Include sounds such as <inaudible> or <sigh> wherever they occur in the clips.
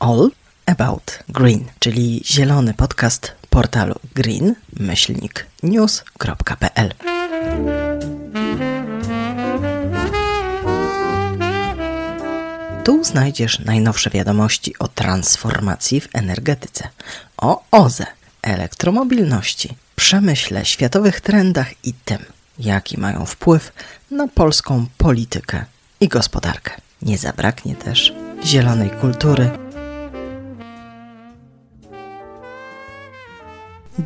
All About Green, czyli zielony podcast portalu green-news.pl. Tu znajdziesz najnowsze wiadomości o transformacji w energetyce, o OZE, elektromobilności, przemyśle, światowych trendach i tym, jaki mają wpływ na polską politykę i gospodarkę. Nie zabraknie też zielonej kultury.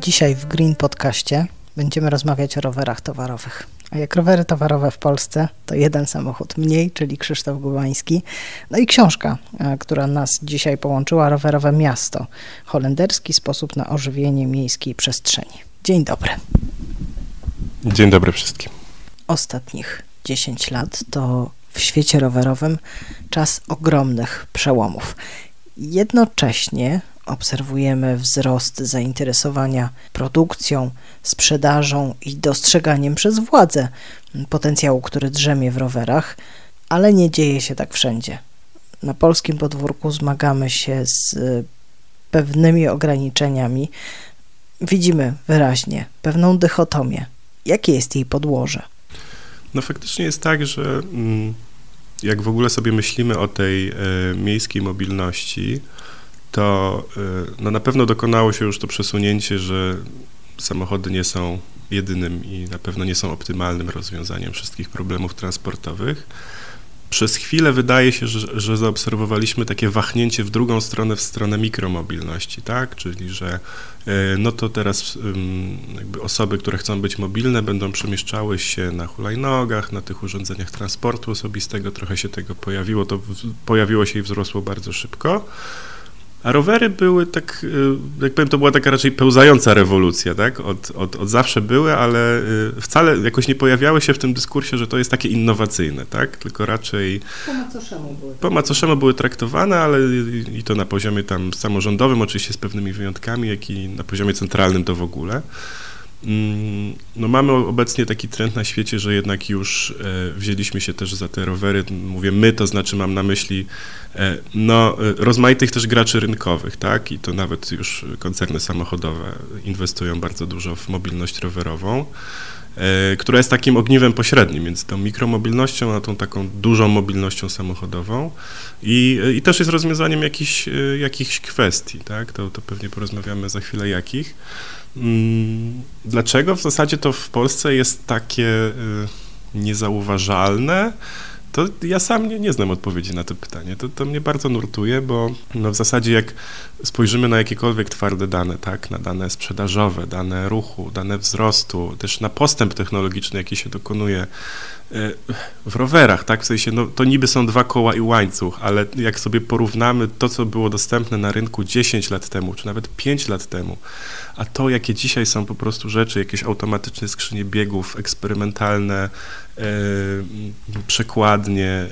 Dzisiaj w Green Podcaście będziemy rozmawiać o rowerach towarowych. A jak rowery towarowe w Polsce, to jeden samochód mniej, czyli Krzysztof Gubański. No i książka, e, która nas dzisiaj połączyła, Rowerowe Miasto. Holenderski sposób na ożywienie miejskiej przestrzeni. Dzień dobry. Dzień dobry wszystkim. Ostatnich 10 lat to w świecie rowerowym czas ogromnych przełomów. Jednocześnie obserwujemy wzrost zainteresowania produkcją, sprzedażą i dostrzeganiem przez władze potencjału, który drzemie w rowerach, ale nie dzieje się tak wszędzie. Na polskim podwórku zmagamy się z pewnymi ograniczeniami. Widzimy wyraźnie pewną dychotomię. Jakie jest jej podłoże? No faktycznie jest tak, że mm, jak w ogóle sobie myślimy o tej e, miejskiej mobilności, to e, no na pewno dokonało się już to przesunięcie, że samochody nie są jedynym i na pewno nie są optymalnym rozwiązaniem wszystkich problemów transportowych przez chwilę wydaje się, że, że, zaobserwowaliśmy takie wahnięcie w drugą stronę, w stronę mikromobilności, tak? Czyli, że e, no to teraz osoby, które chcą być mobilne, będą przemieszczały się na hulajnogach, na tych urządzeniach transportu osobistego. Trochę się tego pojawiło, to pojawiło się i wzrosło bardzo szybko. A rowery były tak, y, jak powiem, to była taka raczej pełzająca rewolucja, tak? Od, od, od zawsze były, ale y, wcale jakoś nie pojawiały się w tym dyskursie, że to jest takie innowacyjne, tak? Tylko raczej... Po macoszemu były. Po macoszemu były traktowane, ale i to na poziomie tam samorządowym, oczywiście z pewnymi wyjątkami, jak i na poziomie centralnym to w ogóle. Mm, no mamy obecnie taki trend na świecie, że jednak już e, wzięliśmy się też za te rowery, mówię my, to znaczy mam na myśli e, no, e, rozmaitych też graczy rynkowych, tak, i to nawet już koncerny samochodowe inwestują bardzo dużo w mobilność rowerową, która jest takim ogniwem pośrednim między tą mikromobilnością a tą taką dużą mobilnością samochodową. I, i też jest rozwiązaniem jakichś, jakichś kwestii, tak, to, to pewnie porozmawiamy za chwilę jakich. Mm, dlaczego w zasadzie to w Polsce jest takie y, niezauważalne? To ja sam nie, nie znam odpowiedzi na to pytanie. To, to mnie bardzo nurtuje, bo no w zasadzie jak spojrzymy na jakiekolwiek twarde dane, tak, na dane sprzedażowe, dane ruchu, dane wzrostu, też na postęp technologiczny, jaki się dokonuje E, w rowerach, tak? W sensie, no, to niby są dwa koła i łańcuch, ale jak sobie porównamy to, co było dostępne na rynku 10 lat temu, czy nawet 5 lat temu, a to, jakie dzisiaj są po prostu rzeczy, jakieś automatyczne skrzynie biegów, eksperymentalne e, przekładnie, e,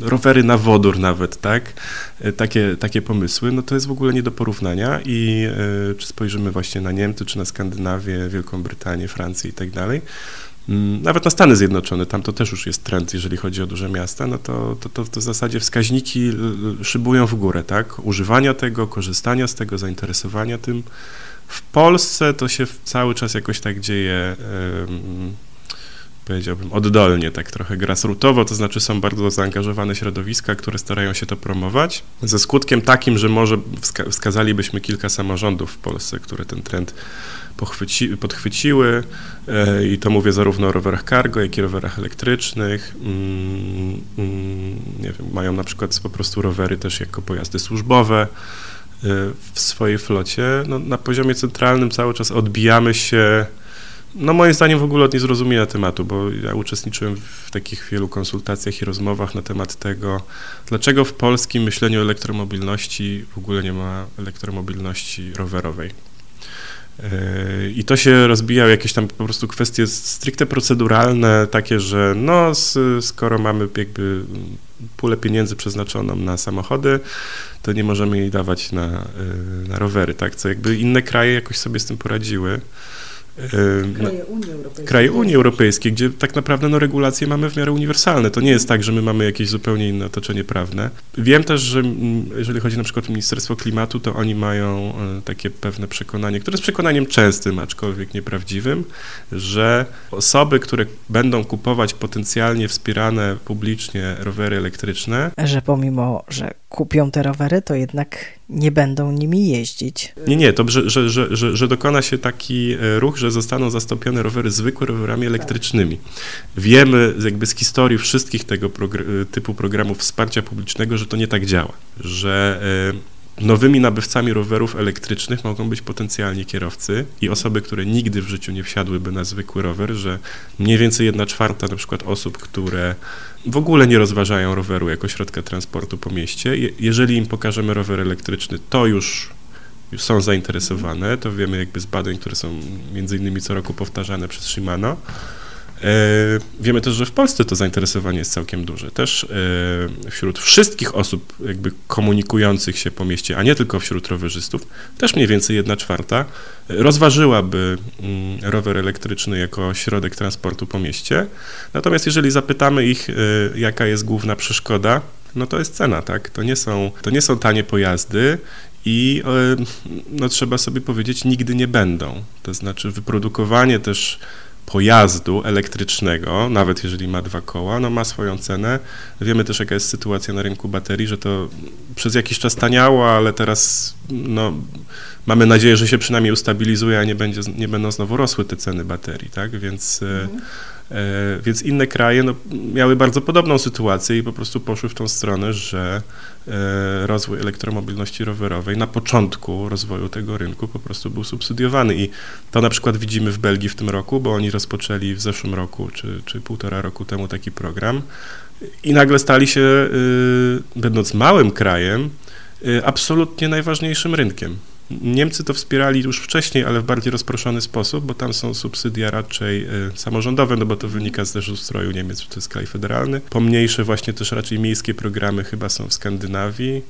rowery na wodór nawet, tak? E, takie, takie pomysły, no to jest w ogóle nie do porównania i czy spojrzymy właśnie na Niemcy, czy na Skandynawię, Wielką Brytanię, Francję i tak dalej, Mm, nawet na Stany Zjednoczone, tam to też już jest trend, jeżeli chodzi o duże miasta, no to, to, to, to w zasadzie wskaźniki szybują w górę, tak? Używania tego, korzystania z tego, zainteresowania tym. W Polsce to się cały czas jakoś tak dzieje, powiedziałbym, oddolnie, tak trochę grassrootowo, to znaczy są bardzo zaangażowane środowiska, które starają się to promować, ze skutkiem takim, że może wska wskazalibyśmy kilka samorządów w Polsce, które ten trend pochwyci, podchwyciły e, i to mówię zarówno o rowerach cargo, jak i rowerach elektrycznych. Mm, mm, nie wiem, mają na przykład po prostu rowery też jako pojazdy służbowe w swojej flocie. No, na poziomie centralnym cały czas odbijamy się no moim zdaniem w ogóle od niezrozumienia tematu, bo ja uczestniczyłem w takich wielu konsultacjach i rozmowach na temat tego, dlaczego w polskim myśleniu o elektromobilności w ogóle nie ma elektromobilności rowerowej. I to się rozbija jakieś tam po prostu kwestie stricte proceduralne, takie, że no, skoro mamy jakby pulę pieniędzy przeznaczoną na samochody, to nie możemy jej dawać na, y, na rowery, tak? Co jakby inne kraje jakoś sobie z tym poradziły. Kraje Unii Europejskiej. Kraje Unii Europejskiej, gdzie tak naprawdę no, regulacje mamy w miarę uniwersalne. To nie jest tak, że my mamy jakieś zupełnie inne otoczenie prawne. Wiem też, że jeżeli chodzi na przykład o Ministerstwo Klimatu, to oni mają e, takie pewne przekonanie, które jest przekonaniem częstym, aczkolwiek nieprawdziwym, że osoby, które będą kupować potencjalnie wspierane publicznie rowery elektryczne, że pomimo, że kupią te rowery, to jednak nie będą nimi jeździć. Nie, nie, to że, że, że, że, dokona się taki e, ruch, że zostaną zastąpione rowery zwykłe rowerami elektrycznymi. Wiemy jakby z historii wszystkich tego progr- typu programów wsparcia publicznego, że to nie tak działa, że e, Nowymi nabywcami rowerów elektrycznych mogą być potencjalnie kierowcy i osoby, które nigdy w życiu nie wsiadłyby na zwykły rower, że mniej więcej jedna czwarta na przykład osób, które w ogóle nie rozważają roweru jako środka transportu po mieście, jeżeli im pokażemy rower elektryczny, to już są zainteresowane, to wiemy jakby z badań, które są między innymi co roku powtarzane przez Shimano, wiemy też, że w Polsce to zainteresowanie jest całkiem duże. Też e, wśród wszystkich osób jakby komunikujących się po mieście, a nie tylko wśród rowerzystów, też mniej więcej jedna czwarta rozważyłaby mm, rower elektryczny jako środek transportu po mieście. Natomiast jeżeli zapytamy ich, e, jaka jest główna przeszkoda, no to jest cena, tak? To nie są, to nie są tanie pojazdy i no, trzeba sobie powiedzieć, nigdy nie będą. To znaczy wyprodukowanie też pojazdu elektrycznego, nawet jeżeli ma dwa koła, no ma swoją cenę. Wiemy też, jaka jest sytuacja na rynku baterii, że to przez jakiś czas taniało, ale teraz no, mamy nadzieję, że się przynajmniej ustabilizuje, a nie, będzie, nie będą znowu rosły te ceny baterii, tak? Więc, e, mhm. E, więc inne kraje no, miały bardzo podobną sytuację i po prostu poszły w tą stronę, że e, rozwój elektromobilności rowerowej na początku rozwoju tego rynku po prostu był subsydiowany i to na przykład widzimy w Belgii w tym roku, bo oni rozpoczęli w zeszłym roku, czy, czy półtora roku temu taki program i nagle stali się, y, będąc małym krajem, y, absolutnie najważniejszym rynkiem. Niemcy to wspierali już wcześniej, ale w bardziej rozproszony sposób, bo tam są subsydia raczej y, samorządowe, no bo to wynika z też ustroju Niemiec, że to jest kraj federalny. Pomniejsze właśnie też raczej miejskie programy chyba są w Skandynawii.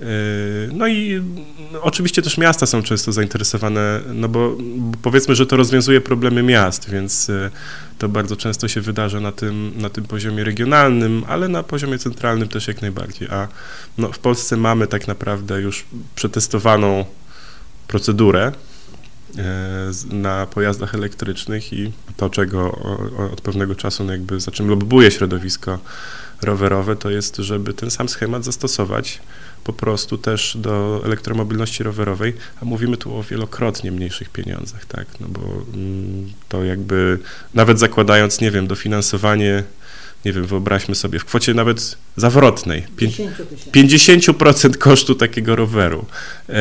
Yy, no i no, oczywiście też miasta są często zainteresowane, no bo, powiedzmy, że to rozwiązuje problemy miast, więc yy, to bardzo często się wydarza na tym, na tym poziomie regionalnym, ale na poziomie centralnym też jak najbardziej. A no, w Polsce mamy tak naprawdę już przetestowaną procedurę yy, na pojazdach elektrycznych i to, czego od pewnego czasu no jakby za czym lobbuje środowisko rowerowe, to jest, żeby ten sam schemat zastosować po prostu też do elektromobilności rowerowej, a mówimy tu o wielokrotnie mniejszych pieniądzach, tak, no bo mm, to jakby nawet zakładając, nie wiem, dofinansowanie nie wiem, wyobraźmy sobie, w kwocie nawet zawrotnej, 50% kosztu takiego roweru. E,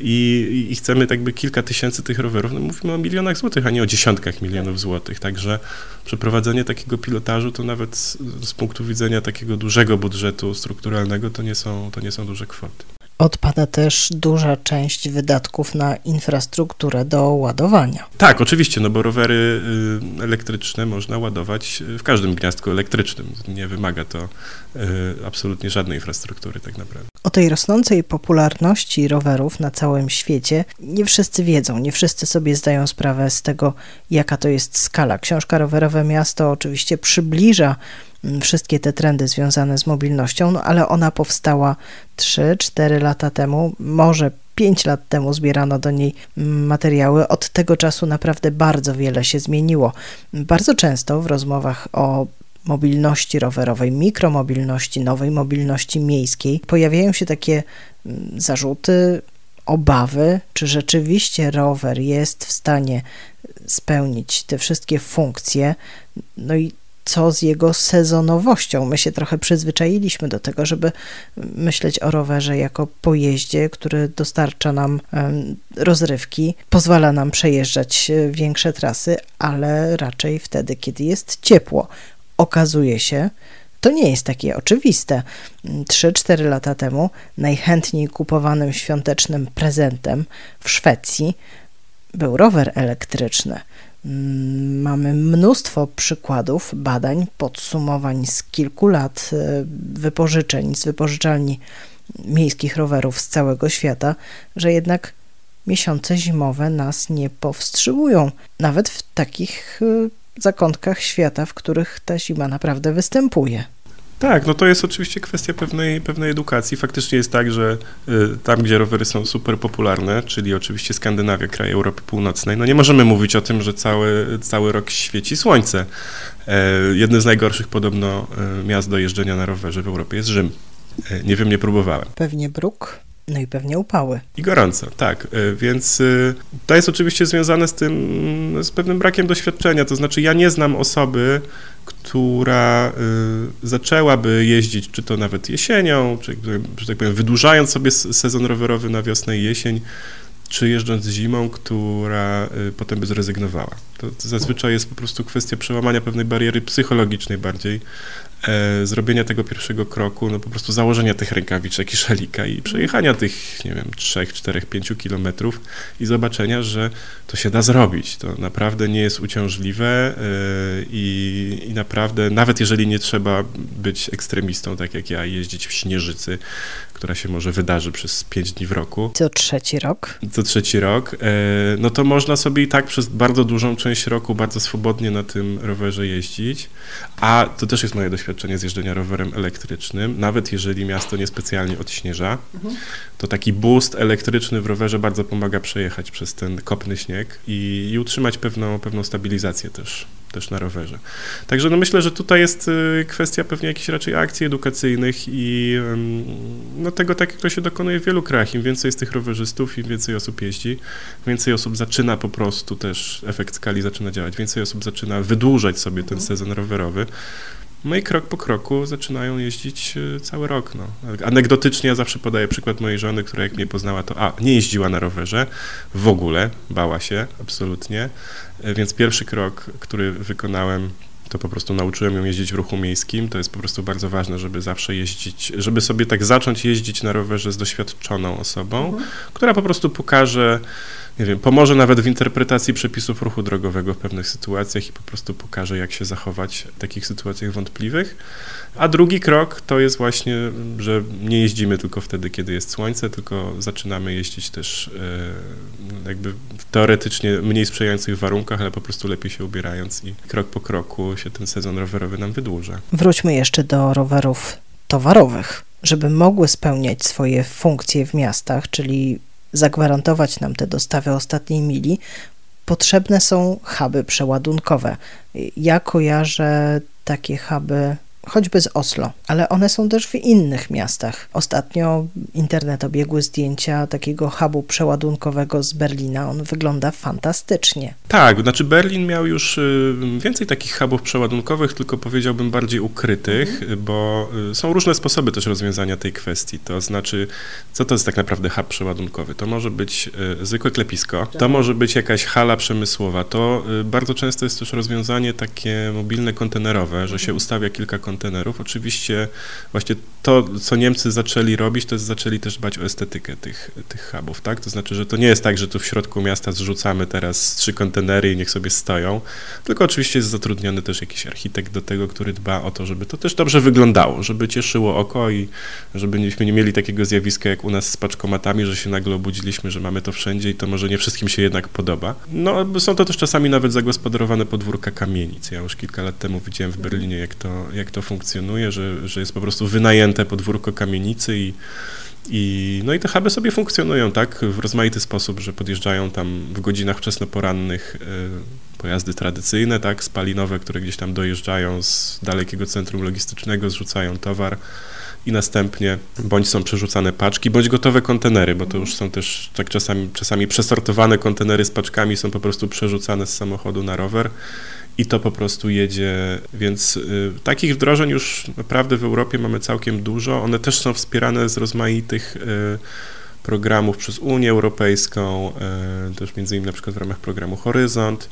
i, i, chcemy tak by kilka tysięcy tych rowerów, no mówimy o milionach złotych, a nie o dziesiątkach milionów złotych, także przeprowadzenie takiego pilotażu to nawet z, z punktu widzenia takiego dużego budżetu strukturalnego to nie są, to nie są duże kwoty. Odpada też duża część wydatków na infrastrukturę do ładowania. Tak, oczywiście, no bo rowery y, elektryczne można ładować w każdym gniazdku elektrycznym. Nie wymaga to y, absolutnie żadnej infrastruktury tak naprawdę. O tej rosnącej popularności rowerów na całym świecie nie wszyscy wiedzą, nie wszyscy sobie zdają sprawę z tego, jaka to jest skala. Książka Rowerowe Miasto oczywiście przybliża wszystkie te trendy związane z mobilnością, no ale ona powstała 3-4 lata temu, może 5 lat temu zbierano do niej mm, materiały. Od tego czasu naprawdę bardzo wiele się zmieniło. Bardzo często w rozmowach o mobilności rowerowej, mikromobilności, nowej mobilności miejskiej pojawiają się takie mm, zarzuty, obawy, czy rzeczywiście rower jest w stanie spełnić te wszystkie funkcje. No i co z jego sezonowością. My się trochę przyzwyczailiśmy do tego, żeby myśleć o rowerze jako pojeździe, który dostarcza nam rozrywki, pozwala nam przejeżdżać e, większe trasy, ale raczej wtedy, kiedy jest ciepło. Okazuje się, to nie jest takie oczywiste. 3-4 lata temu najchętniej kupowanym świątecznym prezentem w Szwecji był rower elektryczny. Mm, mamy mnóstwo przykładów, badań, podsumowań z kilku lat e, wypożyczeń z wypożyczalni miejskich rowerów z całego świata, że jednak miesiące zimowe nas nie powstrzymują, nawet w takich y, zakątkach świata, w których ta zima naprawdę występuje. Tak, no to jest oczywiście kwestia pewnej, pewnej edukacji. Faktycznie jest tak, że y, tam, gdzie rowery są super popularne, czyli oczywiście Skandynawia, kraje Europy Północnej, no nie możemy mówić o tym, że cały, cały rok świeci słońce. E, jednym z najgorszych podobno e, miast do jeżdżenia na rowerze w Europie jest Rzym. E, nie wiem, nie próbowałem. Pewnie bruk. No i pewnie upały. I gorąco, tak. E, więc e, to jest oczywiście związane z tym, z pewnym brakiem doświadczenia. To znaczy, ja nie znam osoby, która e, zaczęłaby jeździć, czy to nawet jesienią, czy, że tak powiem, wydłużając sobie sezon rowerowy na wiosnę i jesień, czy jeżdżąc zimą, która potem by zrezygnowała. To zazwyczaj jest po prostu kwestia przełamania pewnej bariery psychologicznej bardziej, e, zrobienia tego pierwszego kroku, no po prostu założenia tych rękawiczek i szalika i przejechania tych, nie wiem, 3, 4, 5 kilometrów i zobaczenia, że to się da zrobić. To naprawdę nie jest uciążliwe e, i, i naprawdę, nawet jeżeli nie trzeba być ekstremistą, tak jak ja, jeździć w śnieżycy, która się może wydarzy przez 5 dni w roku. Co trzeci rok. Co trzeci rok, e, no to można sobie i tak przez bardzo dużą część roku bardzo swobodnie na tym rowerze jeździć, a to też jest moje doświadczenie z jeżdżenia rowerem elektrycznym, nawet jeżeli miasto niespecjalnie odśnieża, mhm. to taki boost elektryczny w rowerze bardzo pomaga przejechać przez ten kopny śnieg i, i utrzymać pewną, pewną stabilizację też też na rowerze. Także no myślę, że tutaj jest y, kwestia pewnie jakichś raczej akcji edukacyjnych i no tego tak jak to się dokonuje w wielu krajach. Im więcej jest tych rowerzystów, im więcej osób jeździ, więcej osób zaczyna po prostu też, efekt skali zaczyna działać, więcej osób zaczyna wydłużać sobie ten sezon rowerowy. No i krok po kroku zaczynają jeździć y, cały rok. No. Anegdotycznie ja zawsze podaję przykład mojej żony, która jak mnie poznała, to a, nie jeździła na rowerze w ogóle, bała się absolutnie, e, więc pierwszy krok, który wykonałem, to po prostu nauczyłem ją jeździć w ruchu miejskim. To jest po prostu bardzo ważne, żeby zawsze jeździć, żeby sobie tak zacząć jeździć na rowerze z doświadczoną osobą, mhm. która po prostu pokaże, nie wiem, pomoże nawet w interpretacji przepisów ruchu drogowego w pewnych sytuacjach i po prostu pokaże, jak się zachować w takich sytuacjach wątpliwych. A drugi krok to jest właśnie, że nie jeździmy tylko wtedy, kiedy jest słońce, tylko zaczynamy jeździć też e, jakby teoretycznie mniej sprzyjających warunkach, ale po prostu lepiej się ubierając i krok po kroku się ten sezon rowerowy nam wydłuża. Wróćmy jeszcze do rowerów towarowych. Żeby mogły spełniać swoje funkcje w miastach, czyli zagwarantować nam te dostawy ostatniej mili, potrzebne są huby przeładunkowe. Ja kojarzę takie huby choćby z Oslo, ale one są też w innych miastach. Ostatnio internet obiegły zdjęcia takiego hubu przeładunkowego z Berlina. On wygląda fantastycznie. Tak, znaczy Berlin miał już y, więcej takich hubów przeładunkowych, tylko powiedziałbym bardziej ukrytych, mhm. bo y, są różne sposoby też rozwiązania tej kwestii. To znaczy, co to jest tak naprawdę hub przeładunkowy? To może być y, zwykłe klepisko, to tak. może być jakaś hala przemysłowa. To bardzo często jest też rozwiązanie takie mobilne kontenerowe, że się mhm. ustawia kilka kontenerów kontenerów. Oczywiście właśnie to, co Niemcy zaczęli robić, to jest zaczęli też dbać o estetykę tych, tych hubów, tak? To znaczy, że to nie jest tak, że tu w środku miasta zrzucamy teraz trzy kontenery i niech sobie stoją, tylko oczywiście jest zatrudniony też jakiś architekt do tego, który dba o to, żeby to też dobrze wyglądało, żeby cieszyło oko i żebyśmy nie mieli takiego zjawiska jak u nas z paczkomatami, że się nagle obudziliśmy, że mamy to wszędzie i to może nie wszystkim się jednak podoba. No, są to też czasami nawet zagospodarowane podwórka kamienic. Ja już kilka lat temu widziałem w Berlinie, jak to, jak to funkcjonuje, że, że jest po prostu wynajęte podwórko kamienicy i, i, no i te huby sobie funkcjonują tak w rozmaity sposób, że podjeżdżają tam w godzinach wczesnoporannych y, pojazdy tradycyjne, tak, spalinowe, które gdzieś tam dojeżdżają z dalekiego centrum logistycznego, zrzucają towar i następnie bądź są przerzucane paczki, bądź gotowe kontenery, bo to już są też tak czasami, czasami przesortowane kontenery z paczkami są po prostu przerzucane z samochodu na rower i to po prostu jedzie. Więc y, takich wdrożeń już naprawdę w Europie mamy całkiem dużo. One też są wspierane z rozmaitych y, programów przez Unię Europejską, y, też między innymi na przykład w ramach programu Horyzont.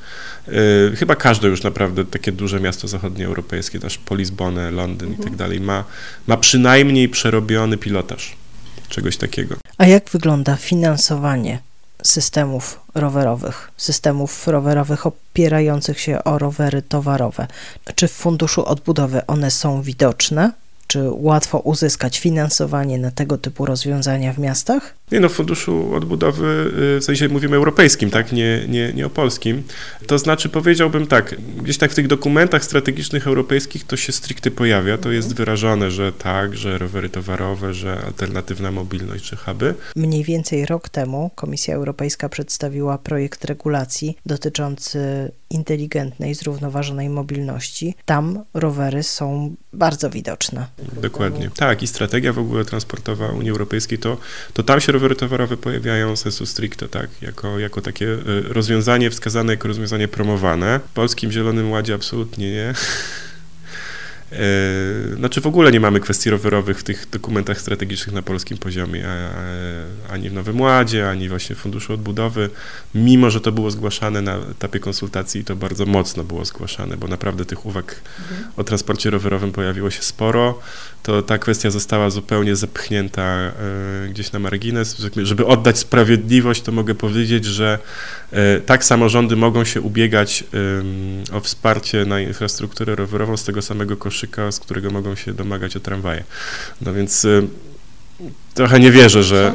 Y, chyba każde już naprawdę takie duże miasto zachodnioeuropejskie, też po Lizbonę, Londyn mhm. i tak mhm. dalej, ma, ma przynajmniej przerobiony pilotaż czegoś takiego. A jak wygląda finansowanie systemów rowerowych, systemów rowerowych opierających się o rowery towarowe. Czy w funduszu odbudowy one są widoczne? Czy łatwo uzyskać finansowanie na tego typu rozwiązania w miastach? Nie no, Funduszu Odbudowy, y, w sensie mówimy europejskim, tak, nie, nie, nie o polskim. To znaczy powiedziałbym tak, gdzieś tak w tych dokumentach strategicznych europejskich to się stricte pojawia, to jest wyrażone, że tak, że rowery towarowe, że alternatywna mobilność, czy huby. Mniej więcej rok temu Komisja Europejska przedstawiła projekt regulacji dotyczący inteligentnej, zrównoważonej mobilności. Tam rowery są bardzo widoczne. Dokładnie. Tak, i strategia w ogóle transportowa Unii Europejskiej, to, to tam się rowery towarowe pojawiają sensu stricto, tak, jako, jako takie e, rozwiązanie wskazane jako rozwiązanie promowane. W Polskim Zielonym Ładzie absolutnie nie. <laughs> E, znaczy w ogóle nie mamy kwestii rowerowych w tych dokumentach strategicznych na polskim poziomie, ani w Nowym Ładzie, ani właśnie w Funduszu Odbudowy, mimo że to było zgłaszane na etapie konsultacji, to bardzo mocno było zgłaszane, bo naprawdę tych uwag o transporcie rowerowym pojawiło się sporo, to ta kwestia została zupełnie zepchnięta e, gdzieś na margines. Żeby oddać sprawiedliwość, to mogę powiedzieć, że e, tak samorządy mogą się ubiegać o wsparcie na infrastrukturę rowerową z tego samego koszyka, koszyka, z którego mogą się domagać o tramwaje. No więc y, trochę nie wierzę, że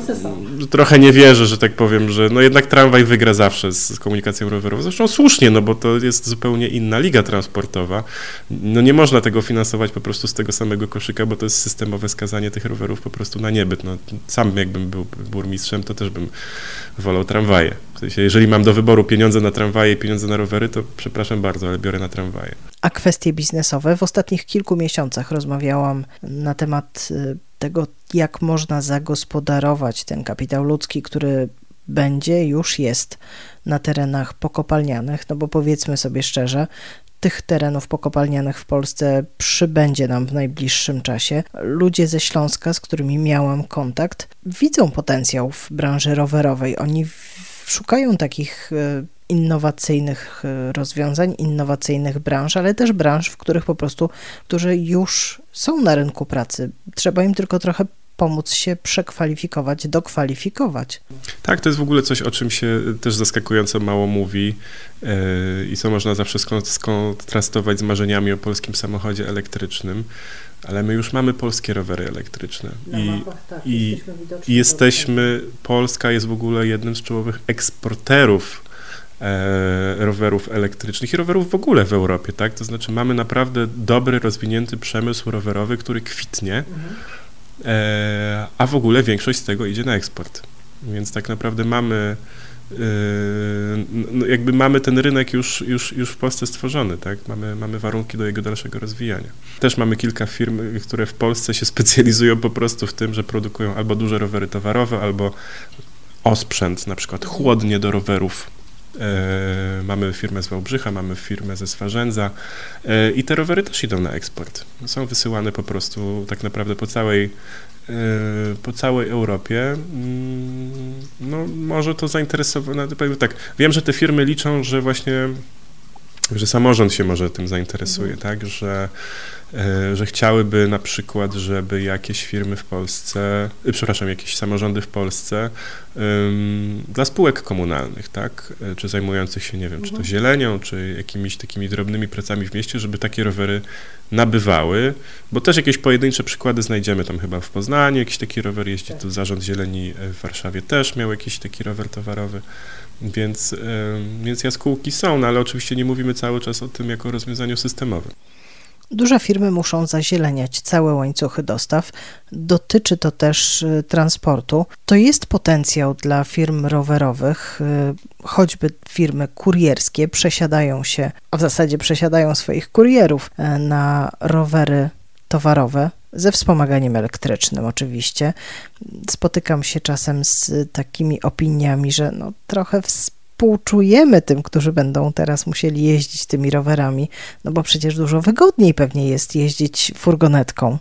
trochę nie wierzę, że tak powiem, że no jednak tramwaj wygra zawsze z, z, komunikacją rowerową. Zresztą słusznie, no bo to jest zupełnie inna liga transportowa. No nie można tego finansować po prostu z tego samego koszyka, bo to jest systemowe skazanie tych rowerów po prostu na niebyt. No, sam jakbym był burmistrzem, to też bym wolał tramwaje. W sensie, jeżeli mam do wyboru pieniądze na tramwaje i pieniądze na rowery, to przepraszam bardzo, ale biorę na tramwaje. A kwestie biznesowe? W ostatnich kilku miesiącach rozmawiałam na temat y, tego, jak można zagospodarować ten kapitał ludzki, który będzie, już jest na terenach pokopalnianych, no bo powiedzmy sobie szczerze, tych terenów pokopalnianych w Polsce przybędzie nam w najbliższym czasie. Ludzie ze Śląska, z którymi miałam kontakt, widzą potencjał w branży rowerowej. Oni szukają takich e, innowacyjnych e, rozwiązań, innowacyjnych branż, ale też branż, w których po prostu, którzy już są na rynku pracy. Trzeba im tylko trochę pomóc się przekwalifikować, dokwalifikować. Tak, to jest w ogóle coś, o czym się też zaskakująco mało mówi yy, i co można zawsze skontrastować z marzeniami o polskim samochodzie elektrycznym. Ale my już mamy polskie rowery elektryczne i, mapach, tak, i, jesteśmy, i jesteśmy Polska jest w ogóle jednym z czołowych eksporterów e, rowerów elektrycznych i rowerów w ogóle w Europie, tak? To znaczy mamy naprawdę dobry, rozwinięty przemysł rowerowy, który kwitnie, e, a w ogóle większość z tego idzie na eksport. Więc tak naprawdę mamy e, no jakby mamy ten rynek już, już, już w Polsce stworzony, tak? Mamy, mamy warunki do jego dalszego rozwijania. Też mamy kilka firm, które w Polsce się specjalizują po prostu w tym, że produkują albo duże rowery towarowe, albo osprzęt, na przykład chłodnie do rowerów E, mamy firmę z Wałbrzycha, mamy firmę ze Swarzędza e, i te rowery też idą na eksport. Są wysyłane po prostu tak naprawdę po całej, e, po całej Europie. Mm, no, może to zainteresować, no, powiem tak, wiem, że te firmy liczą, że właśnie, że samorząd się może tym zainteresuje, mhm. tak, że E, że chciałyby na przykład, żeby jakieś firmy w Polsce, e, przepraszam, jakieś samorządy w Polsce um, dla spółek komunalnych, tak, e, czy zajmujących się, nie wiem, czy to mhm. zielenią, czy jakimiś takimi drobnymi pracami w mieście, żeby takie rowery nabywały, bo też jakieś pojedyncze przykłady znajdziemy tam chyba w Poznaniu, jakiś taki rower jeździ, tak. tu Zarząd Zieleni w Warszawie też miał jakiś taki rower towarowy, więc, więc jaskółki są, no ale oczywiście nie mówimy cały czas o tym jako rozwiązaniu systemowym. Duże firmy muszą zazieleniać całe łańcuchy dostaw. Dotyczy to też y, transportu. To jest potencjał dla firm rowerowych, y, choćby firmy kurierskie przesiadają się, a w zasadzie przesiadają swoich kurierów y, na rowery towarowe ze wspomaganiem elektrycznym oczywiście. Spotykam się czasem z takimi opiniami, że no trochę współpracujemy współczujemy tym, którzy będą teraz musieli jeździć tymi rowerami, no bo przecież dużo wygodniej pewnie jest jeździć furgonetką.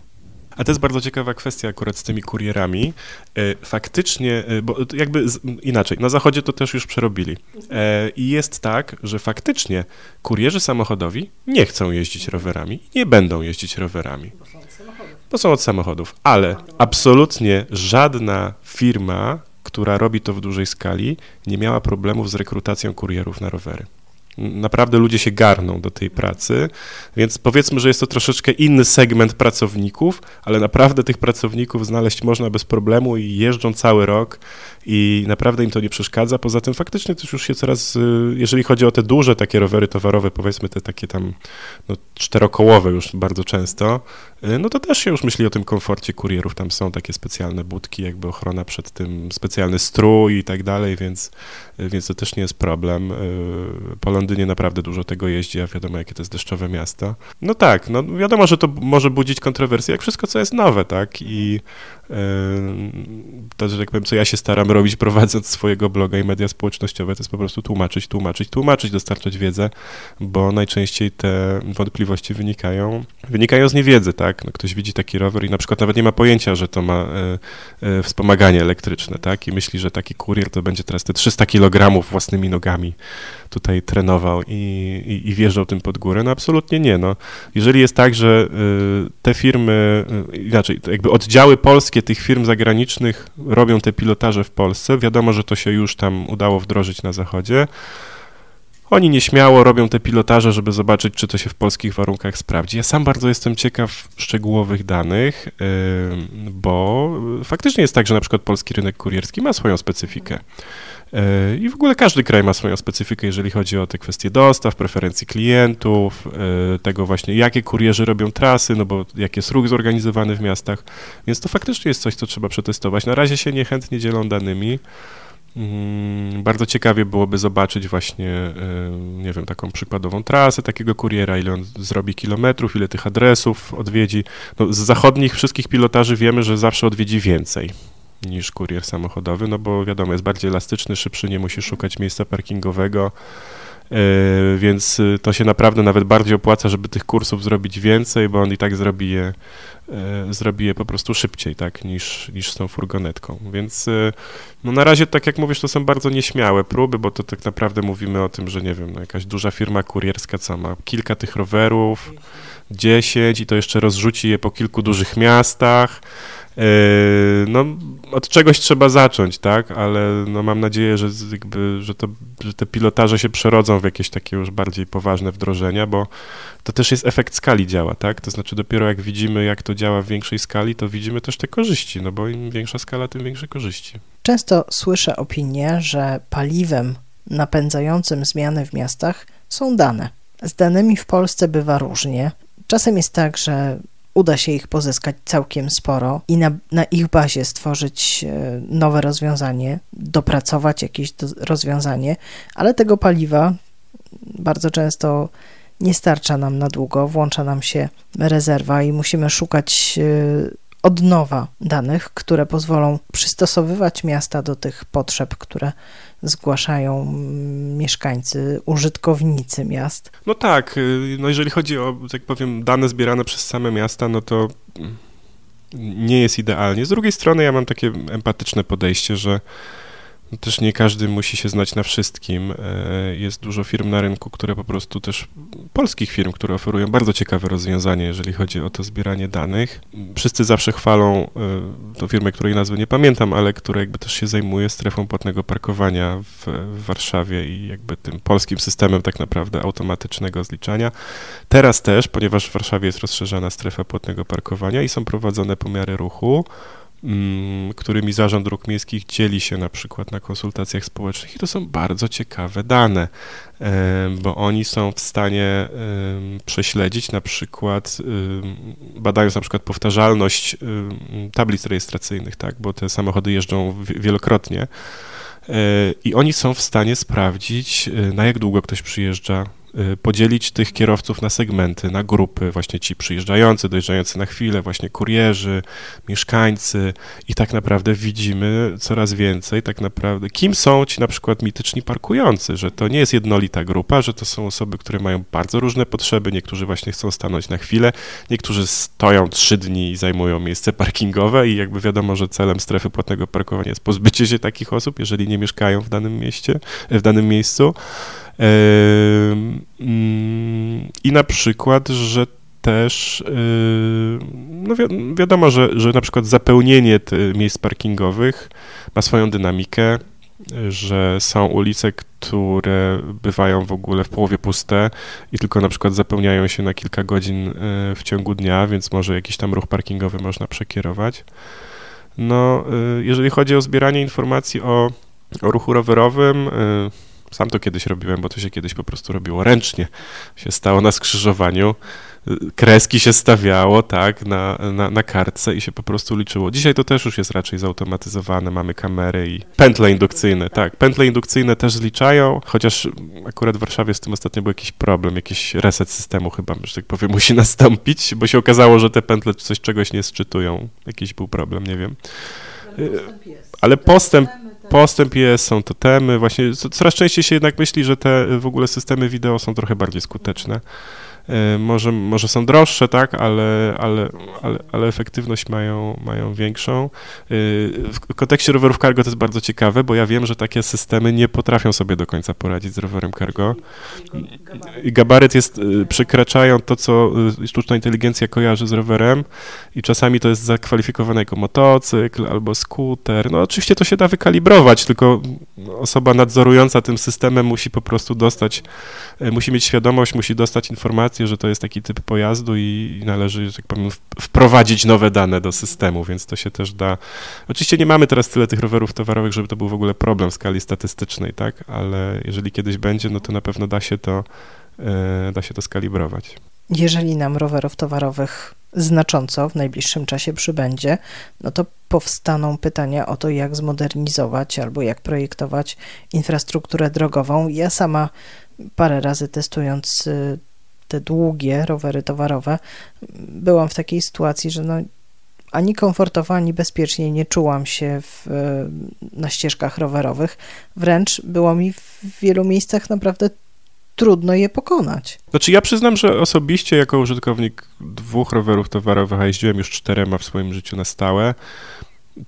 A to jest bardzo ciekawa kwestia akurat z tymi kurierami. E, faktycznie, e, bo jakby inaczej, na zachodzie to też już przerobili. E, I jest tak, że faktycznie kurierzy samochodowi nie chcą jeździć rowerami, nie będą jeździć rowerami. Bo są od samochodów, ale absolutnie żadna firma która robi to w dużej skali, nie miała problemów z rekrutacją kurierów na rowery. Naprawdę ludzie się garną do tej pracy, więc powiedzmy, że jest to troszeczkę inny segment pracowników, ale naprawdę tych pracowników znaleźć można bez problemu i jeżdżą cały rok i naprawdę im to nie przeszkadza. Poza tym faktycznie też już się coraz, y, jeżeli chodzi o te duże takie rowery towarowe, powiedzmy te takie tam no, czterokołowe już bardzo często, y, no to też się już myśli o tym komforcie kurierów. Tam są takie specjalne budki, jakby ochrona przed tym, specjalny strój i tak dalej, więc, y, więc to też nie jest problem. Po Londynie naprawdę dużo tego jeździ, a wiadomo, jakie to jest deszczowe miasto. No tak, no wiadomo, że to może budzić kontrowersje, jak wszystko, co jest nowe, tak? I to, że tak powiem, co ja się staram robić, <laughs> prowadząc swojego bloga i media społecznościowe, to jest po prostu tłumaczyć, tłumaczyć, tłumaczyć, dostarczać wiedzę, bo najczęściej te wątpliwości wynikają, wynikają z niewiedzy, tak? No, ktoś widzi taki rower i na przykład nawet nie ma pojęcia, że to ma e, e, wspomaganie elektryczne, tak? I myśli, że taki kurier to będzie teraz te 300 kg własnymi nogami tutaj trenował i, i, i wjeżdżał tym pod górę. No absolutnie nie. No. Jeżeli jest tak, że y, te firmy, y, inaczej, jakby oddziały polskie tych firm zagranicznych robią te pilotaże w Polsce, wiadomo, że to się już tam udało wdrożyć na zachodzie, oni nieśmiało robią te pilotaże, żeby zobaczyć, czy to się w polskich warunkach sprawdzi. Ja sam bardzo jestem ciekaw szczegółowych danych, y, bo faktycznie jest tak, że na przykład polski rynek kurierski ma swoją specyfikę. I w ogóle każdy kraj ma swoją specyfikę, jeżeli chodzi o te kwestie dostaw, preferencji klientów, e, tego właśnie, jakie kurierzy robią trasy, no bo jak jest ruch zorganizowany w miastach. Więc to faktycznie jest coś, co trzeba przetestować. Na razie się niechętnie dzielą danymi. Mm, bardzo ciekawie byłoby zobaczyć właśnie, e, nie wiem, taką przykładową trasę takiego kuriera, ile on zrobi kilometrów, ile tych adresów odwiedzi. No, z zachodnich wszystkich pilotaży wiemy, że zawsze odwiedzi więcej niż kurier samochodowy, no bo wiadomo, jest bardziej elastyczny, szybszy, nie musi szukać miejsca parkingowego, e, więc y, to się naprawdę nawet bardziej opłaca, żeby tych kursów zrobić więcej, bo on i tak zrobi je, e, zrobi je po prostu szybciej, tak, niż, niż z tą furgonetką. Więc no na razie, tak jak mówisz, to są bardzo nieśmiałe próby, bo to tak naprawdę mówimy o tym, że nie wiem, no jakaś duża firma kurierska, co ma kilka tych rowerów, dziesięć i to jeszcze rozrzuci je po kilku dużych miastach, no, od czegoś trzeba zacząć, tak, ale no, mam nadzieję, że, jakby, że, to, że te pilotaże się przerodzą w jakieś takie już bardziej poważne wdrożenia, bo to też jest efekt skali działa, tak, to znaczy dopiero jak widzimy, jak to działa w większej skali, to widzimy też te korzyści, no bo im większa skala, tym większe korzyści. Często słyszę opinię, że paliwem napędzającym zmiany w miastach są dane. Z danymi w Polsce bywa różnie. Czasem jest tak, że uda się ich pozyskać całkiem sporo i na, na ich bazie stworzyć e, nowe rozwiązanie, dopracować jakieś do, rozwiązanie, ale tego paliwa bardzo często nie starcza nam na długo, włącza nam się rezerwa i musimy szukać e, od nowa danych, które pozwolą przystosowywać miasta do tych potrzeb, które zgłaszają mm, mieszkańcy, użytkownicy miast. No tak, y, no jeżeli chodzi o, tak powiem, dane zbierane przez same miasta, no to nie jest idealnie. Z drugiej strony ja mam takie empatyczne podejście, że też nie każdy musi się znać na wszystkim. E, jest dużo firm na rynku, które po prostu też, polskich firm, które oferują bardzo ciekawe rozwiązanie, jeżeli chodzi o to zbieranie danych. Wszyscy zawsze chwalą e, tą firmę, której nazwy nie pamiętam, ale która jakby też się zajmuje strefą płatnego parkowania w, w Warszawie i jakby tym polskim systemem tak naprawdę automatycznego zliczania. Teraz też, ponieważ w Warszawie jest rozszerzana strefa płatnego parkowania i są prowadzone pomiary ruchu, którymi Zarząd Dróg Miejskich dzieli się na przykład na konsultacjach społecznych. I to są bardzo ciekawe dane, bo oni są w stanie prześledzić na przykład, badając na przykład powtarzalność tablic rejestracyjnych, tak, bo te samochody jeżdżą wielokrotnie e, i oni są w stanie sprawdzić, e, na jak długo ktoś przyjeżdża podzielić tych kierowców na segmenty, na grupy, właśnie ci przyjeżdżający, dojeżdżający na chwilę, właśnie kurierzy, mieszkańcy. I tak naprawdę widzimy coraz więcej tak naprawdę, kim są ci na przykład mityczni parkujący, że to nie jest jednolita grupa, że to są osoby, które mają bardzo różne potrzeby, niektórzy właśnie chcą stanąć na chwilę, niektórzy stoją trzy dni i zajmują miejsce parkingowe i jakby wiadomo, że celem strefy płatnego parkowania jest pozbycie się takich osób, jeżeli nie mieszkają w danym mieście, w danym miejscu. I na przykład, że też no wi wiadomo, że, że na przykład zapełnienie miejsc parkingowych ma swoją dynamikę. że są ulice, które bywają w ogóle w połowie puste i tylko na przykład zapełniają się na kilka godzin e, w ciągu dnia, więc może jakiś tam ruch parkingowy można przekierować. No, e, jeżeli chodzi o zbieranie informacji o, o ruchu rowerowym, e, sam to kiedyś robiłem, bo to się kiedyś po prostu robiło ręcznie. Się stało na skrzyżowaniu kreski się stawiało, tak, na, na, na kartce i się po prostu liczyło. Dzisiaj to też już jest raczej zautomatyzowane, mamy kamery i pętle indukcyjne, tak. Pętle indukcyjne też zliczają, chociaż akurat w Warszawie z tym ostatnio był jakiś problem, jakiś reset systemu chyba, że tak powiem, <laughs> musi nastąpić, bo się okazało, że te pętle coś czegoś nie sczytują. Jakiś był problem, nie wiem. Ale postęp, postęp jest, są totemy, właśnie coraz częściej się jednak myśli, że te w ogóle systemy wideo są trochę bardziej skuteczne. E, może, może są droższe, tak, ale, ale, ale, ale efektywność mają, mają większą. E, w kontekście rowerów cargo to jest bardzo ciekawe, bo ja wiem, że takie systemy nie potrafią sobie do końca poradzić z rowerem cargo. Gabaryt jest, e, przekraczają to, co sztuczna inteligencja kojarzy z rowerem i czasami to jest zakwalifikowane jako motocykl albo skuter. No oczywiście to się da wykalibrować, tylko osoba nadzorująca tym systemem musi po prostu dostać, musi mieć świadomość, musi dostać że to jest taki typ pojazdu i należy, że tak powiem, wprowadzić nowe dane do systemu, więc to się też da. Oczywiście nie mamy teraz tyle tych rowerów towarowych, żeby to był w ogóle problem w skali statystycznej, tak, ale jeżeli kiedyś będzie, no to na pewno da się to, e, da się to skalibrować. Jeżeli nam rowerów towarowych znacząco w najbliższym czasie przybędzie, no to powstaną pytania o to, jak zmodernizować albo jak projektować infrastrukturę drogową. Ja sama parę razy testując y, te długie rowery towarowe, byłam w takiej sytuacji, że no, ani komfortowo, ani bezpiecznie nie czułam się w, na ścieżkach rowerowych. Wręcz było mi w wielu miejscach naprawdę trudno je pokonać. Znaczy ja przyznam, że osobiście jako użytkownik dwóch rowerów towarowych, a jeździłem już czterema w swoim życiu na stałe,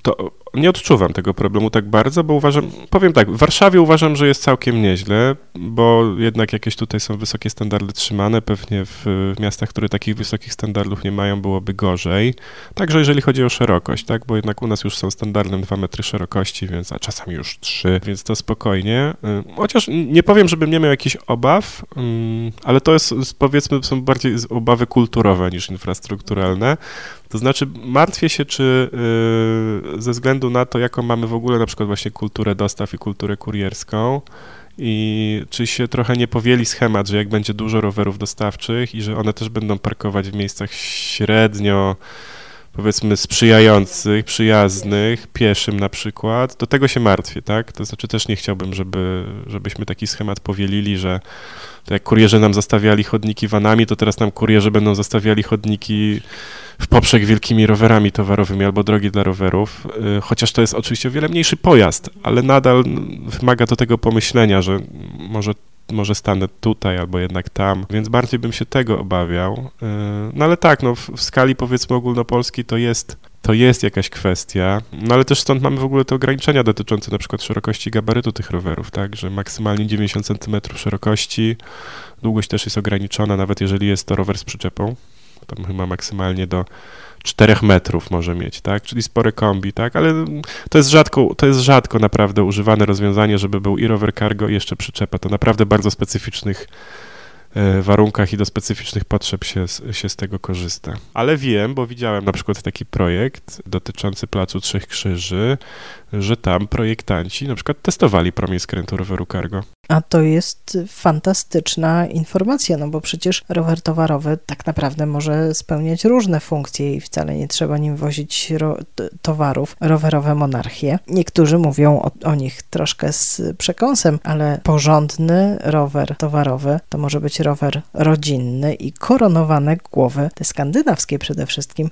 to nie odczuwam tego problemu tak bardzo, bo uważam, powiem tak, w Warszawie uważam, że jest całkiem nieźle, bo jednak jakieś tutaj są wysokie standardy trzymane, pewnie w, miastach, które takich wysokich standardów nie mają, byłoby gorzej. Także jeżeli chodzi o szerokość, tak, bo jednak u nas już są standardem 2 metry szerokości, więc, a czasami już 3, więc to spokojnie. Y, chociaż nie powiem, żebym nie miał jakichś obaw, mm, ale to jest, powiedzmy, są bardziej obawy kulturowe niż infrastrukturalne. To znaczy, martwię się, czy yy, ze względu na to, jaką mamy w ogóle na przykład właśnie kulturę dostaw i kulturę kurierską, i czy się trochę nie powieli schemat, że jak będzie dużo rowerów dostawczych i że one też będą parkować w miejscach średnio powiedzmy sprzyjających, przyjaznych, pieszym na przykład, do tego się martwię, tak? To znaczy też nie chciałbym, żeby, żebyśmy taki schemat powielili, że to jak kurierzy nam zastawiali chodniki vanami, to teraz nam kurierzy będą zastawiali chodniki w poprzek wielkimi rowerami towarowymi albo drogi dla rowerów, y, chociaż to jest oczywiście o wiele mniejszy pojazd, ale nadal wymaga to tego pomyślenia, że może może stanę tutaj albo jednak tam, więc bardziej bym się tego obawiał. Y, no ale tak, no w, w skali powiedzmy ogólnopolskiej to jest to jest jakaś kwestia, no ale też stąd mamy w ogóle te ograniczenia dotyczące na przykład szerokości gabarytu tych rowerów, tak, że maksymalnie 90 cm szerokości, długość też jest ograniczona, nawet jeżeli jest to rower z przyczepą, tam chyba maksymalnie do 4 metrów może mieć, tak? Czyli spory kombi, tak? Ale to jest rzadko, to jest rzadko naprawdę używane rozwiązanie, żeby był i rower cargo i jeszcze przyczepa. To naprawdę bardzo specyficznych E, warunkach i do specyficznych potrzeb się, się z tego korzysta. Ale wiem, bo widziałem na przykład taki projekt dotyczący Placu Trzech Krzyży, że tam projektanci na przykład testowali promień skrętu roweru cargo. A to jest fantastyczna informacja, no bo przecież rower towarowy tak naprawdę może spełniać różne funkcje i wcale nie trzeba nim wozić ro towarów. Rowerowe monarchie. Niektórzy mówią o, o nich troszkę z przekąsem, ale porządny rower towarowy to może być rower rodzinny i koronowane głowy, te skandynawskie przede wszystkim,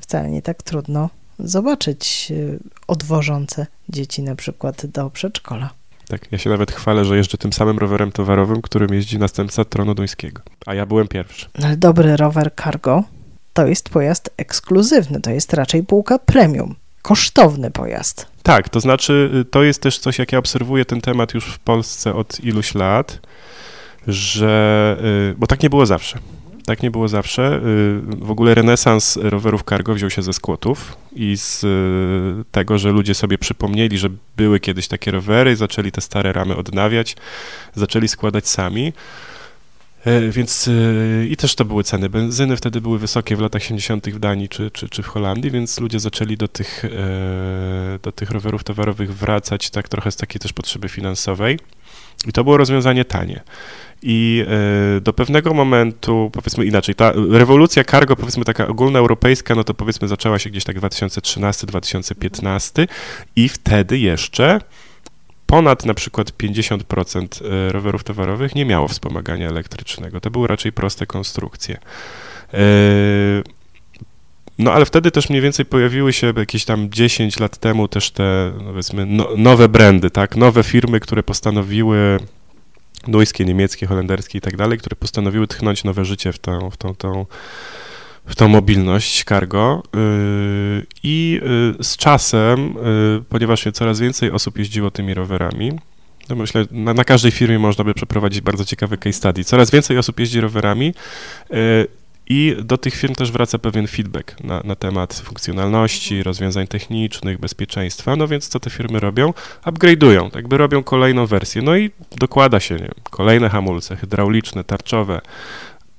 wcale nie tak trudno zobaczyć y, odwożące dzieci na przykład do przedszkola. Tak, ja się nawet chwalę, że jeżdżę tym samym rowerem towarowym, którym jeździ następca tronu duńskiego. A ja byłem pierwszy. Ale dobry rower cargo to jest pojazd ekskluzywny, to jest raczej półka premium. Kosztowny pojazd. Tak, to znaczy y, to jest też coś, jak ja obserwuję ten temat już w Polsce od iluś lat, że, y, bo tak nie było zawsze Tak nie było zawsze. Y, w ogóle renesans rowerów cargo wziął się ze skłotów i z y, tego, że ludzie sobie przypomnieli, że były kiedyś takie rowery, zaczęli te stare ramy odnawiać, zaczęli składać sami. E, więc e, i też to były ceny benzyny, wtedy były wysokie w latach 70. w Danii czy, czy, czy w Holandii, więc ludzie zaczęli do tych, e, do tych rowerów towarowych wracać tak trochę z takiej też potrzeby finansowej. I to było rozwiązanie tanie. I do pewnego momentu, powiedzmy inaczej, ta rewolucja cargo, powiedzmy taka ogólnoeuropejska, no to powiedzmy zaczęła się gdzieś tak 2013-2015 i wtedy jeszcze ponad na przykład 50% e, rowerów towarowych nie miało wspomagania elektrycznego. To były raczej proste konstrukcje. E, no ale wtedy też mniej więcej pojawiły się jakieś tam 10 lat temu też te, no powiedzmy, no, nowe brandy, tak, nowe firmy, które postanowiły, duńskie, niemieckie, holenderskie i tak dalej, które postanowiły tchnąć nowe życie w tą, w tą, tą w tą mobilność cargo y, i y, z czasem, y, ponieważ coraz więcej osób jeździło tymi rowerami, to myślę, na, na, każdej firmie można by przeprowadzić bardzo ciekawy case study. Coraz więcej osób jeździ rowerami i do tych firm też wraca pewien feedback na, na temat funkcjonalności, rozwiązań technicznych, bezpieczeństwa. No więc co te firmy robią? Upgrade'ują, jakby robią kolejną wersję. No i dokłada się nie kolejne hamulce hydrauliczne, tarczowe,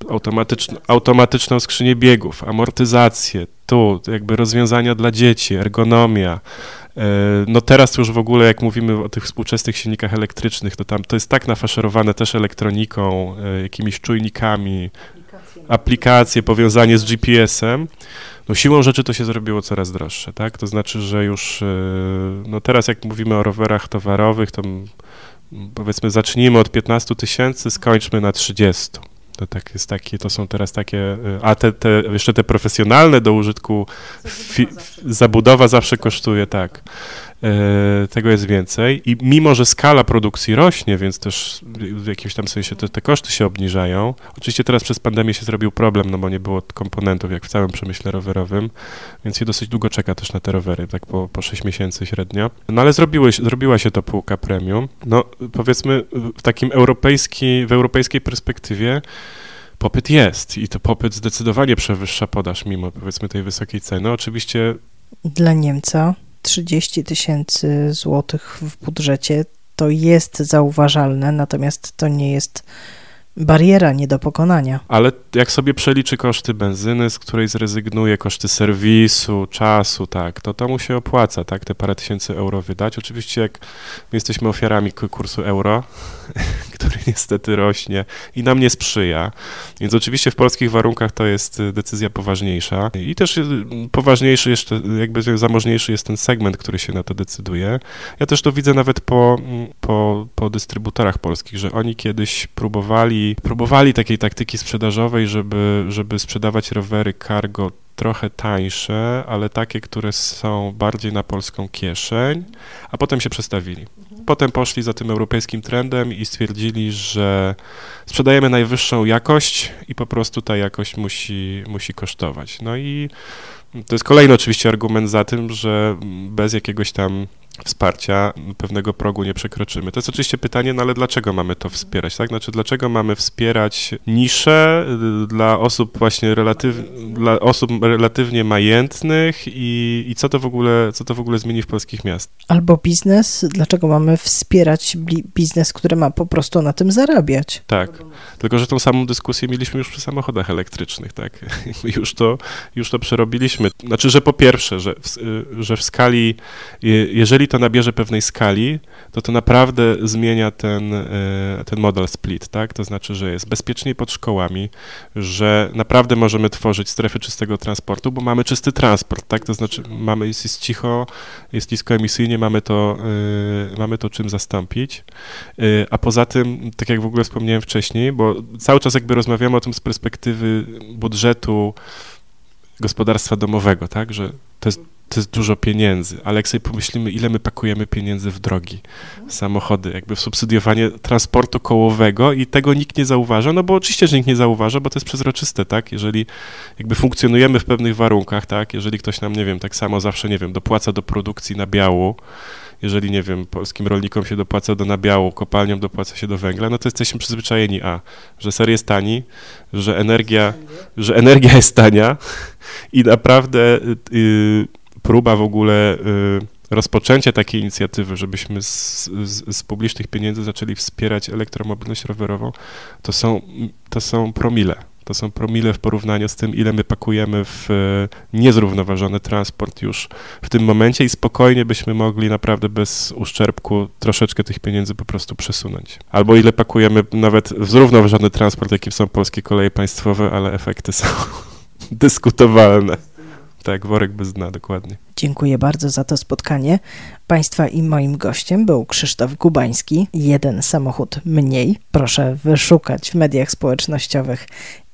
automatyczną, automatyczną skrzynię biegów, amortyzację, tu jakby rozwiązania dla dzieci, ergonomia. E, no teraz już w ogóle, jak mówimy o tych współczesnych silnikach elektrycznych, to tam to jest tak nafaszerowane też elektroniką, e, jakimiś czujnikami, aplikacje, powiązanie z GPS-em. No siłą rzeczy to się zrobiło coraz droższe, tak? To znaczy, że już e, no teraz jak mówimy o rowerach towarowych, to powiedzmy zacznijmy od 15 tysięcy, skończmy na 30. To tak jest takie, to są teraz takie, y, a te, te jeszcze te profesjonalne do użytku, fi, zabudowa zawsze kosztuje, tak. E, tego jest więcej i mimo, że skala produkcji rośnie, więc też w jakimś tam sensie te, te, koszty się obniżają. Oczywiście teraz przez pandemię się zrobił problem, no bo nie było komponentów jak w całym przemyśle rowerowym, więc się dosyć długo czeka też na te rowery, tak po, po 6 miesięcy średnio. No ale zrobiły, zrobiła się to półka premium. No powiedzmy w takim europejskiej, w europejskiej perspektywie popyt jest i to popyt zdecydowanie przewyższa podaż mimo powiedzmy tej wysokiej ceny. Oczywiście dla Niemca 30 tysięcy złotych w budżecie. To jest zauważalne, natomiast to nie jest bariera nie do pokonania. Ale jak sobie przeliczy koszty benzyny, z której zrezygnuje, koszty serwisu, czasu, tak, to to mu się opłaca, tak, te parę tysięcy euro wydać. Oczywiście jak my jesteśmy ofiarami kursu euro, <laughs> który niestety rośnie i nam nie sprzyja, więc oczywiście w polskich warunkach to jest y, decyzja poważniejsza i też y, poważniejszy jeszcze, jakby zamożniejszy jest ten segment, który się na to decyduje. Ja też to widzę nawet po, mm, po, po dystrybutorach polskich, że oni kiedyś próbowali próbowali takiej taktyki sprzedażowej, żeby, żeby sprzedawać rowery cargo trochę tańsze, ale takie, które są bardziej na polską kieszeń, a potem się przestawili. Potem poszli za tym europejskim trendem i stwierdzili, że sprzedajemy najwyższą jakość i po prostu ta jakość musi, musi kosztować. No i to jest kolejny oczywiście argument za tym, że bez jakiegoś tam wsparcia pewnego progu nie przekroczymy. To jest oczywiście pytanie, no ale dlaczego mamy to wspierać, tak? Znaczy, dlaczego mamy wspierać nisze y, dla osób właśnie relatyw, dla osób relatywnie majętnych i, i co to w ogóle, co to w ogóle zmieni w polskich miastach? Albo biznes, dlaczego mamy wspierać biznes, który ma po prostu na tym zarabiać? Tak, tylko że tą samą dyskusję mieliśmy już przy samochodach elektrycznych, tak? <laughs> już to, już to przerobiliśmy. Znaczy, że po pierwsze, że w, y, że w skali, jeżeli to nabierze pewnej skali, to to naprawdę zmienia ten, e, ten model split, tak? To znaczy, że jest bezpieczniej pod szkołami, że naprawdę możemy tworzyć strefy czystego transportu, bo mamy czysty transport, tak? To znaczy mamy, jest, jest cicho, jest niskoemisyjnie, mamy to, e, mamy to czym zastąpić, e, a poza tym, tak jak w ogóle wspomniałem wcześniej, bo cały czas jakby rozmawiamy o tym z perspektywy budżetu gospodarstwa domowego, tak, że to jest to jest dużo pieniędzy, ale jak sobie pomyślimy, ile my pakujemy pieniędzy w drogi, samochody, jakby w subsydiowanie transportu kołowego i tego nikt nie zauważa, no bo oczywiście, że nikt nie zauważa, bo to jest przezroczyste, tak, jeżeli jakby funkcjonujemy w pewnych warunkach, tak, jeżeli ktoś nam, nie wiem, tak samo zawsze, nie wiem, dopłaca do produkcji na biału, jeżeli, nie wiem, polskim rolnikom się dopłaca do nabiału, kopalniom dopłaca się do węgla, no to jesteśmy przyzwyczajeni, a, że ser jest tani, że energia, że energia jest tania i naprawdę y, próba w ogóle y, rozpoczęcie takiej inicjatywy, żebyśmy z, z, z, publicznych pieniędzy zaczęli wspierać elektromobilność rowerową, to są, to są promile. To są promile w porównaniu z tym, ile my pakujemy w e, niezrównoważony transport już w tym momencie i spokojnie byśmy mogli naprawdę bez uszczerbku troszeczkę tych pieniędzy po prostu przesunąć. Albo ile pakujemy nawet w zrównoważony transport, jakim są polskie koleje państwowe, ale efekty są <laughs> dyskutowalne. Tak, worek bez dna, dokładnie. Dziękuję bardzo za to spotkanie. Państwa i moim gościem był Krzysztof Gubański. Jeden samochód mniej. Proszę wyszukać w mediach społecznościowych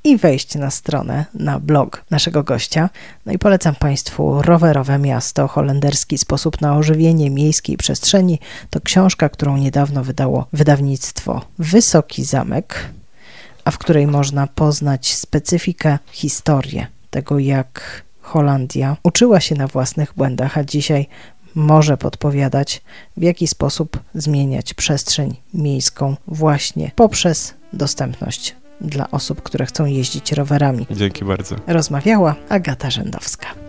i wejść na stronę, na blog naszego gościa. No i polecam Państwu Rowerowe Miasto, holenderski sposób na ożywienie miejskiej przestrzeni. To książka, którą niedawno wydało wydawnictwo Wysoki Zamek, a w której można poznać specyfikę, historię tego, jak Holandia uczyła się na własnych błędach, a dzisiaj może podpowiadać, w jaki sposób zmieniać przestrzeń miejską właśnie poprzez dostępność dla osób, które chcą jeździć rowerami. Dzięki bardzo. Rozmawiała Agata Rzędowska.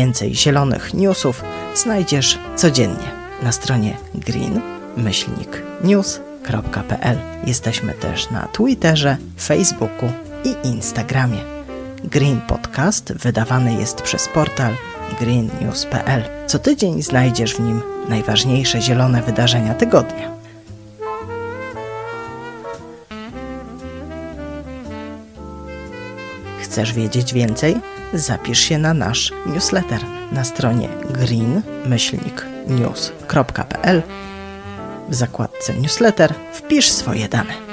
Więcej zielonych newsów znajdziesz codziennie na stronie green-news.pl. Jesteśmy też na Twitterze, Facebooku i Instagramie. Green Podcast wydawany jest przez portal greennews.pl. Co tydzień znajdziesz w nim najważniejsze zielone wydarzenia tygodnia. Chcesz wiedzieć więcej? Zapisz się na nasz newsletter na stronie green-news.pl. W zakładce newsletter wpisz swoje dane.